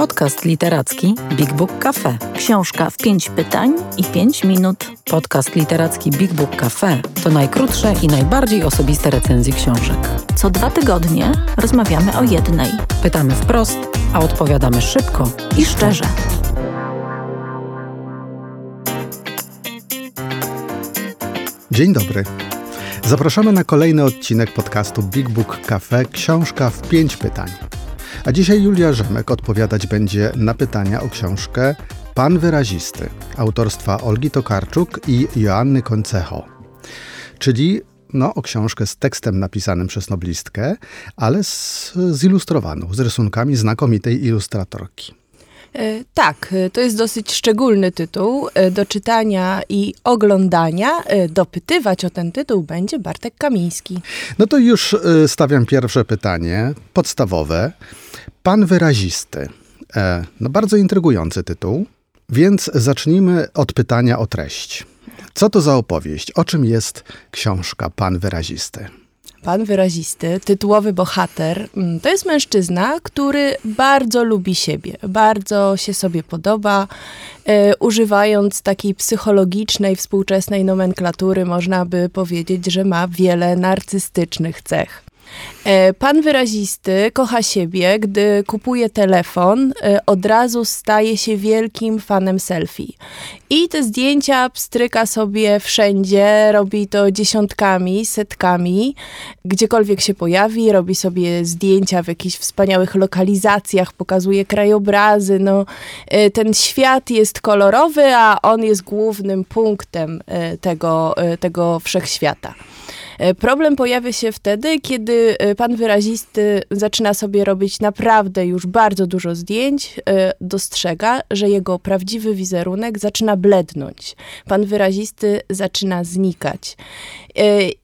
Podcast literacki Big Book Cafe. Książka w pięć pytań i pięć minut. Podcast literacki Big Book Cafe to najkrótsze i najbardziej osobiste recenzje książek. Co dwa tygodnie rozmawiamy o jednej. Pytamy wprost, a odpowiadamy szybko I szczerze. Dzień dobry. Zapraszamy na kolejny odcinek podcastu Big Book Cafe Książka w pięć pytań. A dzisiaj Julia Rzemek odpowiadać będzie na pytania o książkę Pan Wyrazisty autorstwa Olgi Tokarczuk i Joanny Koncecho. Czyli no, o książkę z tekstem napisanym przez noblistkę, ale z, zilustrowaną, z rysunkami znakomitej ilustratorki. E, tak, e, to jest dosyć szczególny tytuł e, do czytania i oglądania. Dopytywać o ten tytuł będzie Bartek Kamiński. No to już stawiam pierwsze pytanie, podstawowe. Pan wyrazisty. No bardzo intrygujący tytuł, więc zacznijmy od pytania o treść. Co to za opowieść? O czym jest książka Pan wyrazisty? Pan wyrazisty, tytułowy bohater, mm, to jest mężczyzna, który bardzo lubi siebie, bardzo się sobie podoba. E, używając takiej psychologicznej, współczesnej nomenklatury, można by powiedzieć, że ma wiele narcystycznych cech. E, pan wyrazisty kocha siebie, gdy kupuje telefon, e, od razu staje się wielkim fanem selfie. I te zdjęcia pstryka sobie wszędzie, robi to dziesiątkami, setkami, gdziekolwiek się pojawi, robi sobie zdjęcia w jakichś wspaniałych lokalizacjach, pokazuje krajobrazy. No, e, ten świat jest kolorowy, a on jest głównym punktem tego, tego wszechświata. E, problem pojawia się wtedy, kiedy e, pan wyrazisty zaczyna sobie robić naprawdę już bardzo dużo zdjęć, e, dostrzega, że jego prawdziwy wizerunek zaczyna blednąć. Pan wyrazisty zaczyna znikać.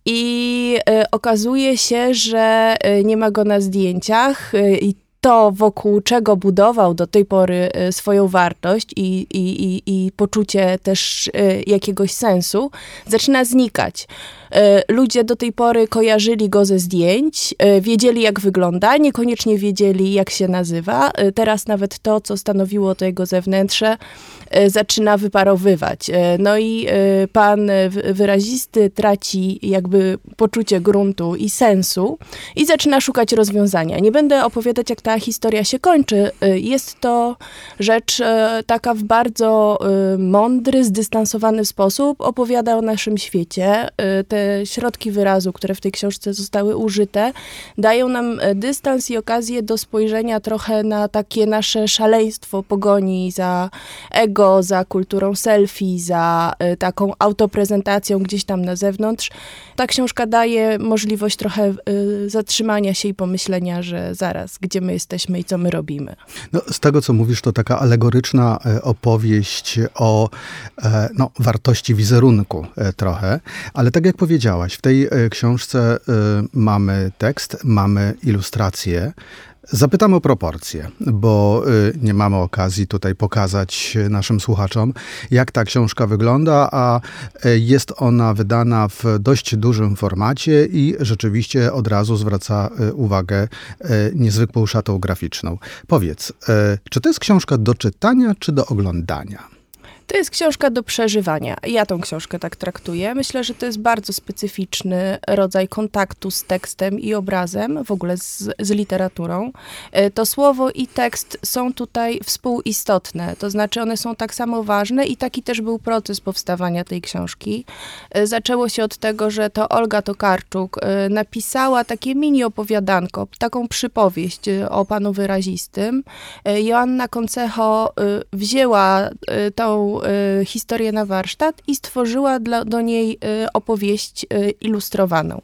I okazuje się, że nie ma go na zdjęciach i to, wokół czego budował do tej pory swoją wartość i, i, i, i poczucie też jakiegoś sensu, zaczyna znikać. E, ludzie do tej pory kojarzyli go ze zdjęć, wiedzieli jak wygląda, niekoniecznie wiedzieli jak się nazywa. Teraz nawet to, co stanowiło to jego zewnętrze, zaczyna wyparowywać. No i pan wyrazisty traci jakby poczucie gruntu i sensu i zaczyna szukać rozwiązania. Nie będę opowiadać, jak ta historia się kończy. Jest to rzecz taka w bardzo mądry, zdystansowany sposób opowiada o naszym świecie. Te środki wyrazu, które w tej książce zostały użyte, dają nam dystans i okazję do spojrzenia trochę na takie nasze szaleństwo pogoni za ego, za kulturą selfie, za taką autoprezentacją gdzieś tam na zewnątrz. Ta książka daje możliwość trochę zatrzymania się i pomyślenia, że zaraz, gdzie my jesteśmy i co my robimy. No, z tego, co mówisz, to taka alegoryczna opowieść o no, wartości wizerunku trochę, ale tak jak powiedziałaś, w tej e, książce e, mamy tekst, mamy ilustracje. Zapytam o proporcje, bo e, nie mamy okazji tutaj pokazać naszym słuchaczom, jak ta książka wygląda, a jest ona wydana w dość dużym formacie i rzeczywiście od razu zwraca uwagę niezwykłą szatą graficzną. Powiedz, czy to jest książka do czytania, czy do oglądania? To jest książka do przeżywania. Ja tą książkę tak traktuję. Myślę, że to jest bardzo specyficzny rodzaj kontaktu z tekstem i obrazem, w ogóle z, z literaturą. E, to słowo i tekst są tutaj współistotne, to znaczy one są tak samo ważne i taki też był proces powstawania tej książki. E, zaczęło się od tego, że to Olga Tokarczuk e, napisała takie mini opowiadanko, taką przypowieść o panu wyrazistym. Joanna Koncecho wzięła tą y, historię na warsztat i stworzyła dla, do niej y, opowieść y, ilustrowaną.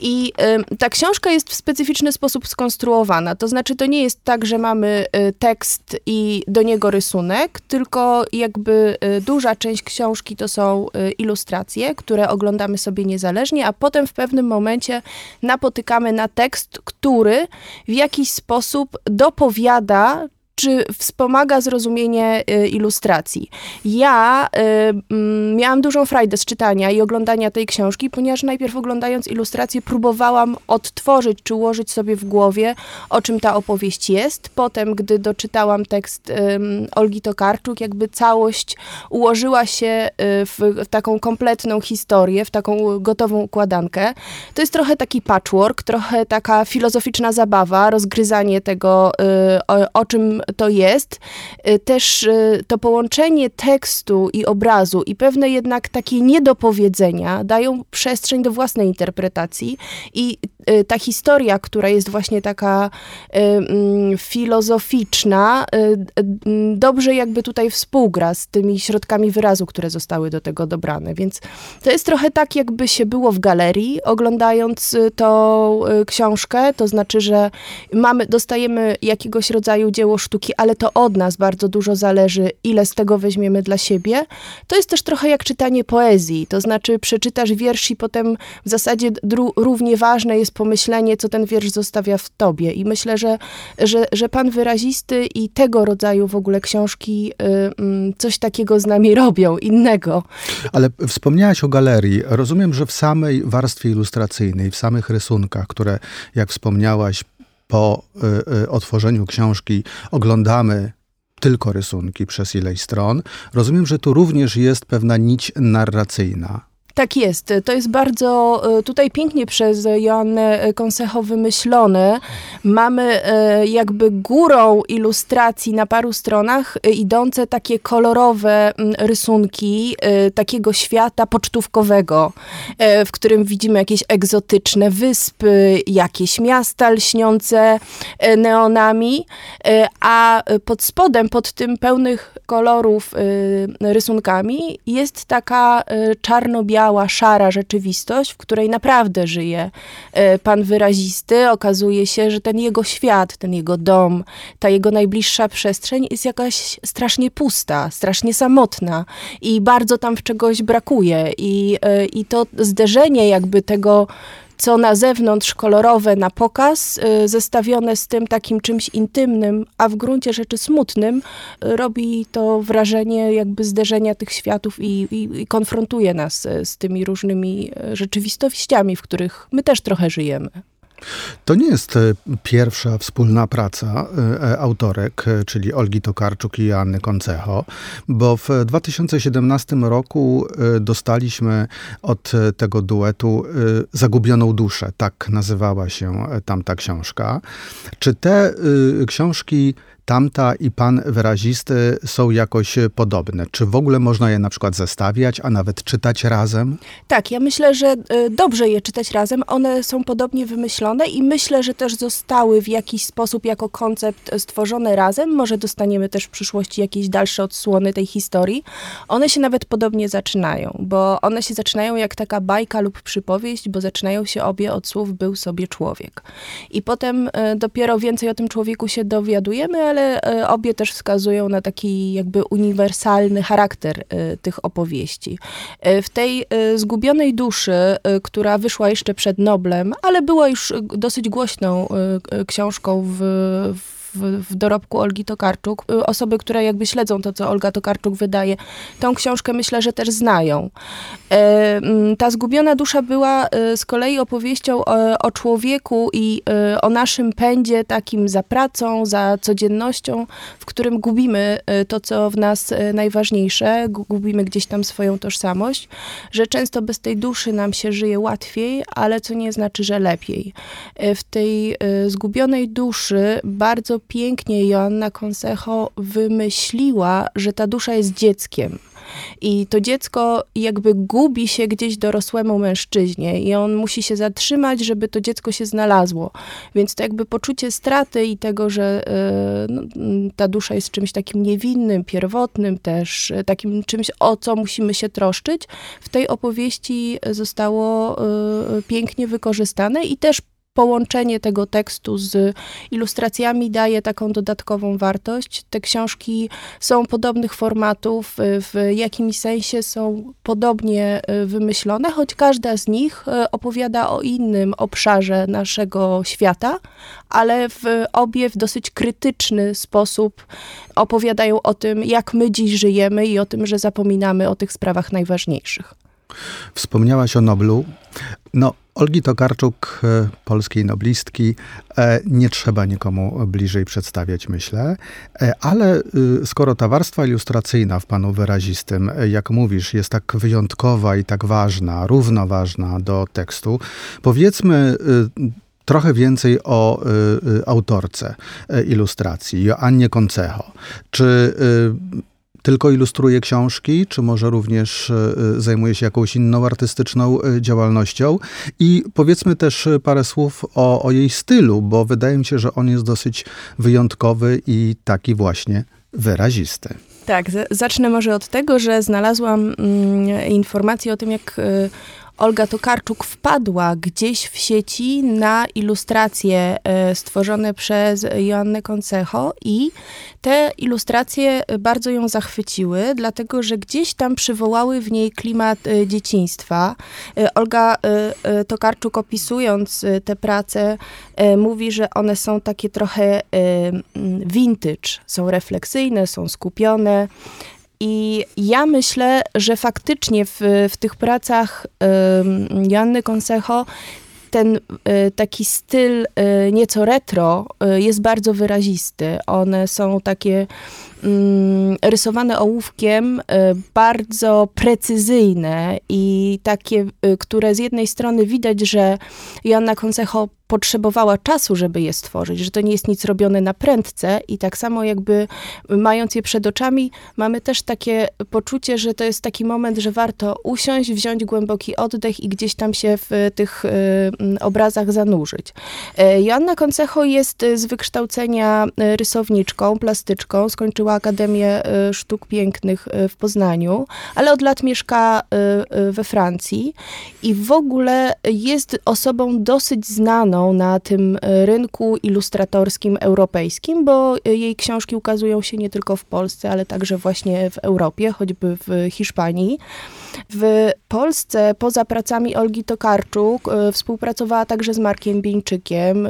I ta książka jest w specyficzny sposób skonstruowana. To znaczy, to nie jest tak, że mamy tekst i do niego rysunek, tylko jakby duża część książki to są ilustracje, które oglądamy sobie niezależnie, a potem w pewnym momencie napotykamy na tekst, który w jakiś sposób dopowiada czy wspomaga zrozumienie y, ilustracji. Ja y, miałam dużą frajdę z czytania i oglądania tej książki, ponieważ najpierw oglądając ilustrację próbowałam odtworzyć czy ułożyć sobie w głowie, o czym ta opowieść jest. Potem, gdy doczytałam tekst Olgi Tokarczuk, jakby całość ułożyła się y, w, taką kompletną historię, w taką gotową układankę. To jest trochę taki patchwork, trochę taka filozoficzna zabawa, rozgryzanie tego, o, o czym to jest. Y, też y, to połączenie tekstu i obrazu i pewne jednak takie niedopowiedzenia dają przestrzeń do własnej interpretacji i y, ta historia, która jest właśnie taka mm, filozoficzna, dobrze jakby tutaj współgra z tymi środkami wyrazu, które zostały do tego dobrane. Więc to jest trochę tak, jakby się było w galerii, oglądając tą książkę, to znaczy, że mamy, dostajemy jakiegoś rodzaju dzieło sztuki, sztuki, ale to od nas bardzo dużo zależy, ile z tego weźmiemy dla siebie. To jest też trochę jak czytanie poezji, to znaczy przeczytasz wiersz i potem w zasadzie równie ważne jest pomyślenie, co ten wiersz zostawia w tobie. I myślę, że, że, że pan wyrazisty i tego rodzaju w ogóle książki y, coś takiego z nami robią, innego. Ale wspomniałaś o galerii. Rozumiem, że w samej warstwie ilustracyjnej, w samych rysunkach, które, jak wspomniałaś, po y, y, otworzeniu książki oglądamy tylko rysunki przez ileś stron. Rozumiem, że tu również jest pewna nić narracyjna. Tak jest. To jest bardzo e, tutaj pięknie przez Joannę Konsecho wymyślone. Mamy e, jakby górą ilustracji na paru stronach e, idące takie kolorowe rysunki takiego świata pocztówkowego, w którym widzimy jakieś egzotyczne wyspy, jakieś miasta lśniące neonami, a pod spodem, pod tym pełnych kolorów rysunkami jest taka czarno-biała biała, szara rzeczywistość, w której naprawdę żyje e, pan wyrazisty, okazuje się, że ten jego świat, ten jego dom, ta jego najbliższa przestrzeń jest jakaś strasznie pusta, strasznie samotna i bardzo tam w czegoś brakuje. I, e, i to zderzenie jakby tego co na zewnątrz kolorowe na pokaz, y, zestawione z tym takim czymś intymnym, a w gruncie rzeczy smutnym, y, robi to wrażenie jakby zderzenia tych światów i, i, i konfrontuje nas y, z tymi różnymi rzeczywistościami, w których my też trochę żyjemy. To nie jest e, pierwsza wspólna praca e, e, autorek, czyli Olgi Tokarczuk i Anny Koncecho, bo w 2017 roku dostaliśmy od tego duetu Zagubioną duszę, tak nazywała się tamta książka. Czy te książki tamta i pan wyrazisty są jakoś podobne? Czy w ogóle można je na przykład zestawiać, a nawet czytać razem? Tak, ja myślę, że y, dobrze je czytać razem. One są podobnie wymyślone i myślę, że też zostały w jakiś sposób jako koncept stworzone razem. Może dostaniemy też w przyszłości jakieś dalsze odsłony tej historii. One się nawet podobnie zaczynają, bo one się zaczynają jak taka bajka lub przypowieść, bo zaczynają się obie od słów był sobie człowiek. I potem y, dopiero więcej o tym człowieku się dowiadujemy, ale ale e, obie też wskazują na taki jakby uniwersalny charakter e, tych opowieści. E, w tej zgubionej duszy, która wyszła jeszcze przed Noblem, ale była już dosyć głośną książką w, w w, w dorobku Olgi Tokarczuk. Y, osoby, które jakby śledzą to, co Olga Tokarczuk wydaje, tą książkę myślę, że też znają. E, mm, ta zgubiona dusza była y, z kolei opowieścią o, o człowieku i y, o naszym pędzie takim za pracą, za codziennością, w którym gubimy to, co w nas najważniejsze, gubimy gdzieś tam swoją tożsamość, że często bez tej duszy nam się żyje łatwiej, ale co nie znaczy, że lepiej. W tej zgubionej duszy bardzo pięknie Joanna Consejo wymyśliła, że ta dusza jest dzieckiem. I to dziecko jakby gubi się gdzieś dorosłemu mężczyźnie i on musi się zatrzymać, żeby to dziecko się znalazło. Więc to jakby poczucie straty i tego, że y, no, ta dusza jest czymś takim niewinnym, pierwotnym też, takim czymś, o co musimy się troszczyć, w tej opowieści zostało y, pięknie wykorzystane i też połączenie tego tekstu z ilustracjami daje taką dodatkową wartość. Te książki są podobnych formatów, w jakimś sensie są podobnie e, wymyślone, choć każda z nich e, opowiada o innym obszarze naszego świata, ale w obie w dosyć krytyczny sposób opowiadają o tym, jak my dziś żyjemy i o tym, że zapominamy o tych sprawach najważniejszych. Wspomniałaś o Noblu. No, Olgi Tokarczuk, e, polskiej noblistki, e, nie trzeba nikomu bliżej przedstawiać, myślę, e, ale skoro ta warstwa ilustracyjna w panu wyrazistym, jak mówisz, jest tak wyjątkowa i tak ważna, równoważna do tekstu, powiedzmy trochę więcej o autorce ilustracji, Joannie Koncecho. Czy tylko ilustruje książki, czy może również e, zajmuje się jakąś inną artystyczną e, działalnością. I powiedzmy też parę słów o, o jej stylu, bo wydaje mi się, że on jest dosyć wyjątkowy i taki właśnie wyrazisty. Tak, zacznę może od tego, że znalazłam mm, o tym, jak y, Olga Tokarczuk wpadła gdzieś w sieci na ilustracje e, stworzone przez Joannę Koncecho i te ilustracje bardzo ją zachwyciły, dlatego że gdzieś tam przywołały w niej klimat e, dzieciństwa. E, Olga Tokarczuk opisując te prace mówi, że one są takie trochę vintage, są refleksyjne, są skupione. I ja myślę, że faktycznie w, w tych pracach um, Joanny Consejo ten y, taki styl y, nieco retro y, jest bardzo wyrazisty. One są takie rysowane ołówkiem, bardzo precyzyjne i takie, które z jednej strony widać, że Joanna Consejo potrzebowała czasu, żeby je stworzyć, że to nie jest nic robione na prędce i tak samo jakby mając je przed oczami, mamy też takie poczucie, że to jest taki moment, że warto usiąść, wziąć głęboki oddech i gdzieś tam się w tych y, obrazach zanurzyć. Y, Joanna Koncecho jest z wykształcenia rysowniczką, plastyczką, skończyła Akademię y, Sztuk Pięknych w Poznaniu, ale od lat mieszka we Francji i w ogóle jest osobą dosyć znaną na tym e, rynku ilustratorskim europejskim, bo e, jej książki ukazują się nie tylko w Polsce, ale także właśnie w Europie, choćby w Hiszpanii. W Polsce poza pracami Olgi Tokarczuk e, współpracowała także z Markiem Bieńczykiem.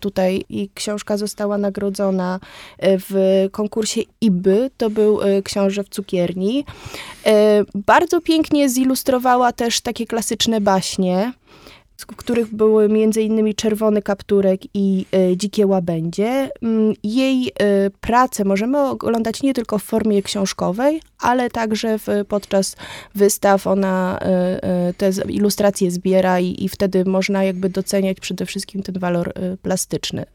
Tutaj i książka została nagrodzona w konkursie IBY, to był książę w cukierni. Bardzo pięknie zilustrowała też takie klasyczne baśnie w których były innymi Czerwony Kapturek i y, Dzikie Łabędzie. Mm, jej y, pracę możemy oglądać nie tylko w formie książkowej, ale także w, podczas wystaw ona y, te ilustracje zbiera i, i wtedy można jakby doceniać przede wszystkim ten walor plastyczny.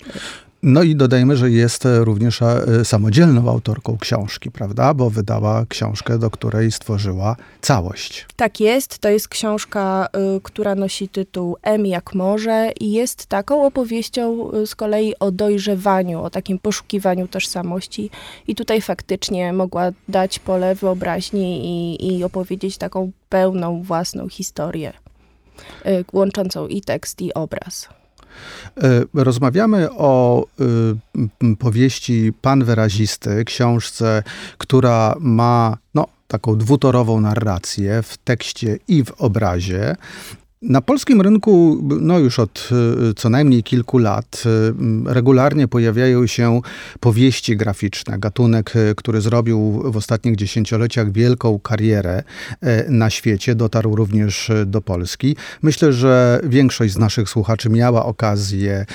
No i dodajmy, że jest również e, samodzielną autorką książki, prawda? Bo wydała książkę, do której stworzyła całość. Tak jest. To jest książka, y, która nosi tytuł M jak może i jest taką opowieścią y, z kolei o dojrzewaniu, o takim poszukiwaniu tożsamości. I tutaj faktycznie mogła dać pole wyobraźni i, i opowiedzieć taką pełną własną historię, y, łączącą i tekst, i obraz. E, rozmawiamy o y, powieści Pan Wyrazisty, książce, która ma no, taką dwutorową narrację w tekście i w obrazie. Na polskim rynku, no już od y, co najmniej kilku lat, y, regularnie pojawiają się powieści graficzne. Gatunek, y, który zrobił w ostatnich dziesięcioleciach wielką karierę na świecie, dotarł również do Polski. Myślę, że większość z naszych słuchaczy miała okazję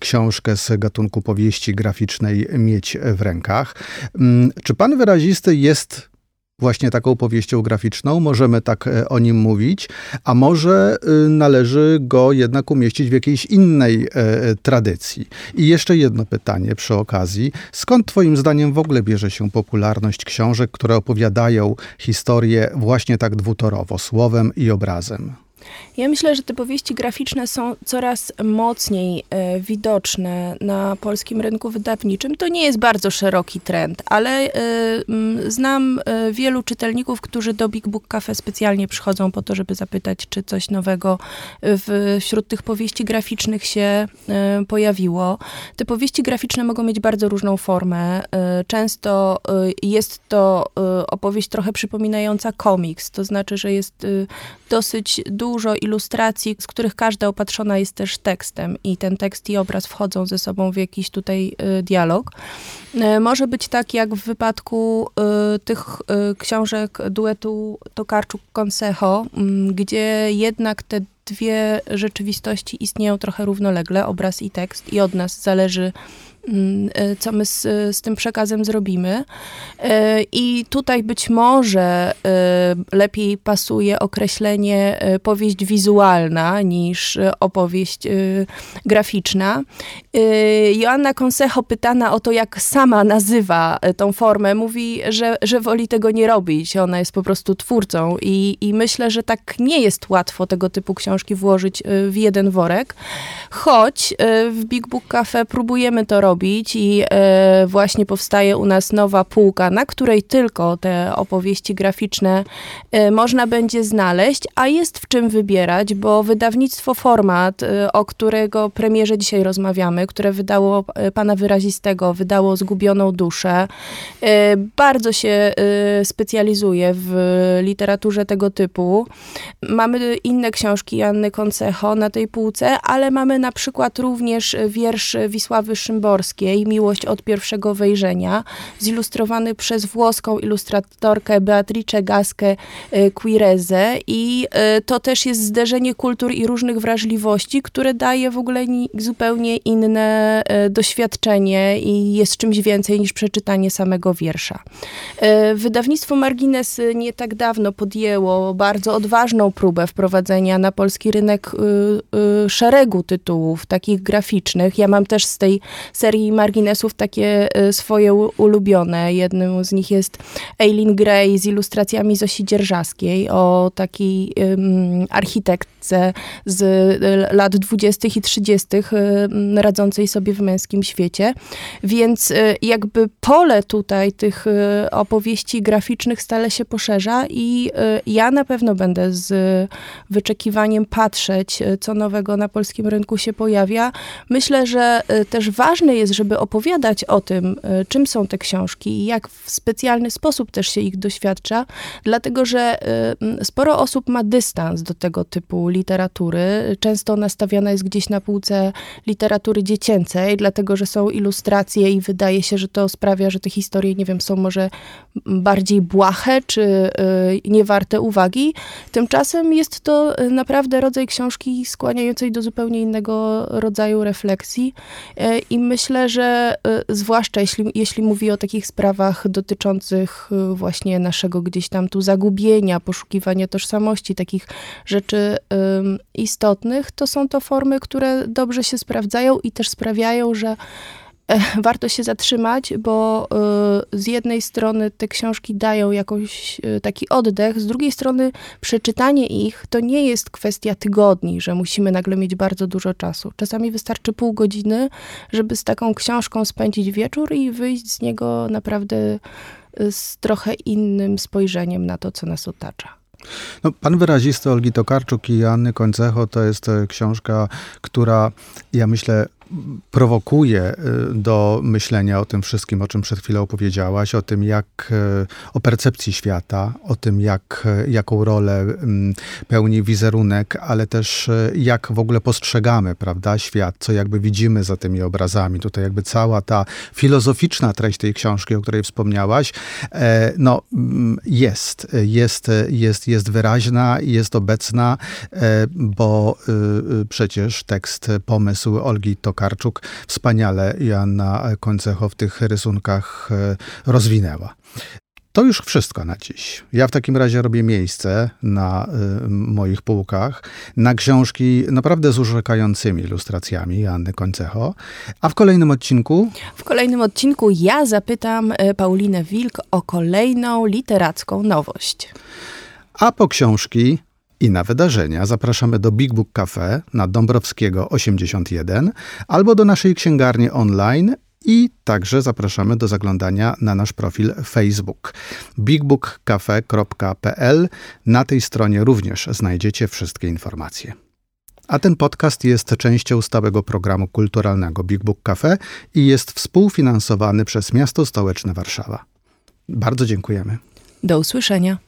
książkę z gatunku powieści graficznej mieć w rękach. Czy pan wyrazisty jest właśnie taką powieścią graficzną, możemy tak e, o nim mówić, a może y, należy go jednak umieścić w jakiejś innej e, e, tradycji. I jeszcze jedno pytanie przy okazji. Skąd twoim zdaniem w ogóle bierze się popularność książek, które opowiadają historię właśnie tak dwutorowo, słowem i obrazem? Ja myślę, że te powieści graficzne są coraz mocniej e, widoczne na polskim rynku wydawniczym. To nie jest bardzo szeroki trend, ale e, znam e, wielu czytelników, którzy do Big Book Cafe specjalnie przychodzą po to, żeby zapytać, czy coś nowego w, wśród tych powieści graficznych się e, pojawiło. Te powieści graficzne mogą mieć bardzo różną formę. E, często e, jest to e, opowieść trochę przypominająca komiks, to znaczy, że jest e, dosyć dużo ilustracji, z których każda opatrzona jest też tekstem i ten tekst i obraz wchodzą ze sobą w jakiś tutaj y, dialog. Y, może być tak jak w wypadku y, tych y, książek duetu Tokarczuk-Consejo, mm, gdzie jednak te dwie rzeczywistości istnieją trochę równolegle, obraz i tekst i od nas zależy co my z, z tym przekazem zrobimy. Y, I tutaj być może y, lepiej pasuje określenie y, powieść wizualna niż y, opowieść y, graficzna. Y, Joanna Consejo pytana o to, jak sama nazywa y, tą formę, mówi, że, że woli tego nie robić. Ona jest po prostu twórcą i, i myślę, że tak nie jest łatwo tego typu książki włożyć y, w jeden worek, choć y, w Big Book Cafe próbujemy to robić i y, właśnie powstaje u nas nowa półka, na której tylko te opowieści graficzne y, można będzie znaleźć, a jest w czym wybierać, bo wydawnictwo Format, y, o którego premierze dzisiaj rozmawiamy, które wydało pana wyrazistego, wydało Zgubioną duszę, bardzo się specjalizuje w literaturze tego typu. Mamy inne książki Janny Koncecho na tej półce, ale mamy na przykład również wiersz Wisławy Szymborskiej, Miłość od pierwszego wejrzenia, zilustrowany przez włoską ilustratorkę Beatrice Gaskę y, Quireze i y, to też jest zderzenie kultur i różnych wrażliwości, które daje w ogóle ni- zupełnie inne y, doświadczenie i jest czymś więcej niż przeczytanie samego wiersza. Wydawnictwo Margines nie tak dawno podjęło bardzo odważną próbę wprowadzenia na polski rynek szeregu tytułów takich graficznych. Ja mam też z tej serii marginesów takie y, swoje ulubione. Jednym z nich jest Eileen Gray z ilustracjami Zosi Dzierżawskiej o takiej ym, architektce z y, lat 20. i 30. y, radzącej sobie w męskim świecie. Więc y, jakby pole tutaj tych opowieści graficznych stale się poszerza i ja na pewno będę z wyczekiwaniem patrzeć, co nowego na polskim rynku się pojawia. Myślę, że też ważne jest, żeby opowiadać o tym, y, czym są te książki i jak w specjalny sposób też się ich doświadcza, dlatego że m, sporo osób ma dystans do tego typu literatury. Często nastawiana jest gdzieś na półce literatury dziecięcej, dlatego że są ilustracje i wydaje się, że to sprawia, że te historie, nie wiem, są może bardziej błahe czy y, niewarte uwagi. Tymczasem jest to naprawdę rodzaj książki skłaniającej do zupełnie innego rodzaju refleksji i myślę, że y, zwłaszcza jeśli, jeśli mówi o takich sprawach dotyczących y, właśnie naszego gdzieś tam tu zagubienia, poszukiwania tożsamości, takich rzeczy istotnych, to są to formy, które dobrze się sprawdzają i też sprawiają, że warto się zatrzymać, bo y, z jednej strony te książki dają jakoś y, taki oddech, z drugiej strony przeczytanie ich to nie jest kwestia tygodni, że musimy nagle mieć bardzo dużo czasu. Czasami wystarczy pół godziny, żeby z taką książką spędzić wieczór i wyjść z niego naprawdę y, z trochę innym spojrzeniem na to, co nas otacza. No, Pan wyrazisty Olgi Tokarczuk i Anny Końcecho to jest e, książka, która, ja myślę, prowokuje e, do myślenia o tym wszystkim, o czym przed chwilą powiedziałaś, o tym, jak, e, o percepcji świata, o tym, jak, e, jaką rolę mm, pełni wizerunek, ale też jak w ogóle postrzegamy, prawda, świat, co jakby widzimy za tymi obrazami. Tutaj jakby cała ta filozoficzna treść tej książki, o której wspomniałaś, e, no, mm, jest, jest, jest, jest wyraźna, jest obecna, e, bo y, y, przecież tekst, pomysł Olgi Tokarczuk wspaniale Joanna Końcecho w tych rysunkach e, rozwinęła. To już wszystko na dziś. Ja w takim razie robię miejsce na y, moich półkach na książki naprawdę z urzekającymi ilustracjami Joanny Końcecho. A w kolejnym odcinku W kolejnym odcinku ja zapytam y, Paulinę Wilk o kolejną literacką nowość. A po książki I na wydarzenia zapraszamy do Big Book Cafe na Dąbrowskiego 81 albo do naszej księgarni online i także zapraszamy do zaglądania na nasz profil Facebook bigbookcafe.pl. Na tej stronie również znajdziecie wszystkie informacje. A ten podcast jest częścią stałego programu kulturalnego Big Book Cafe i jest współfinansowany przez Miasto Stołeczne Warszawa. Bardzo dziękujemy. Do usłyszenia.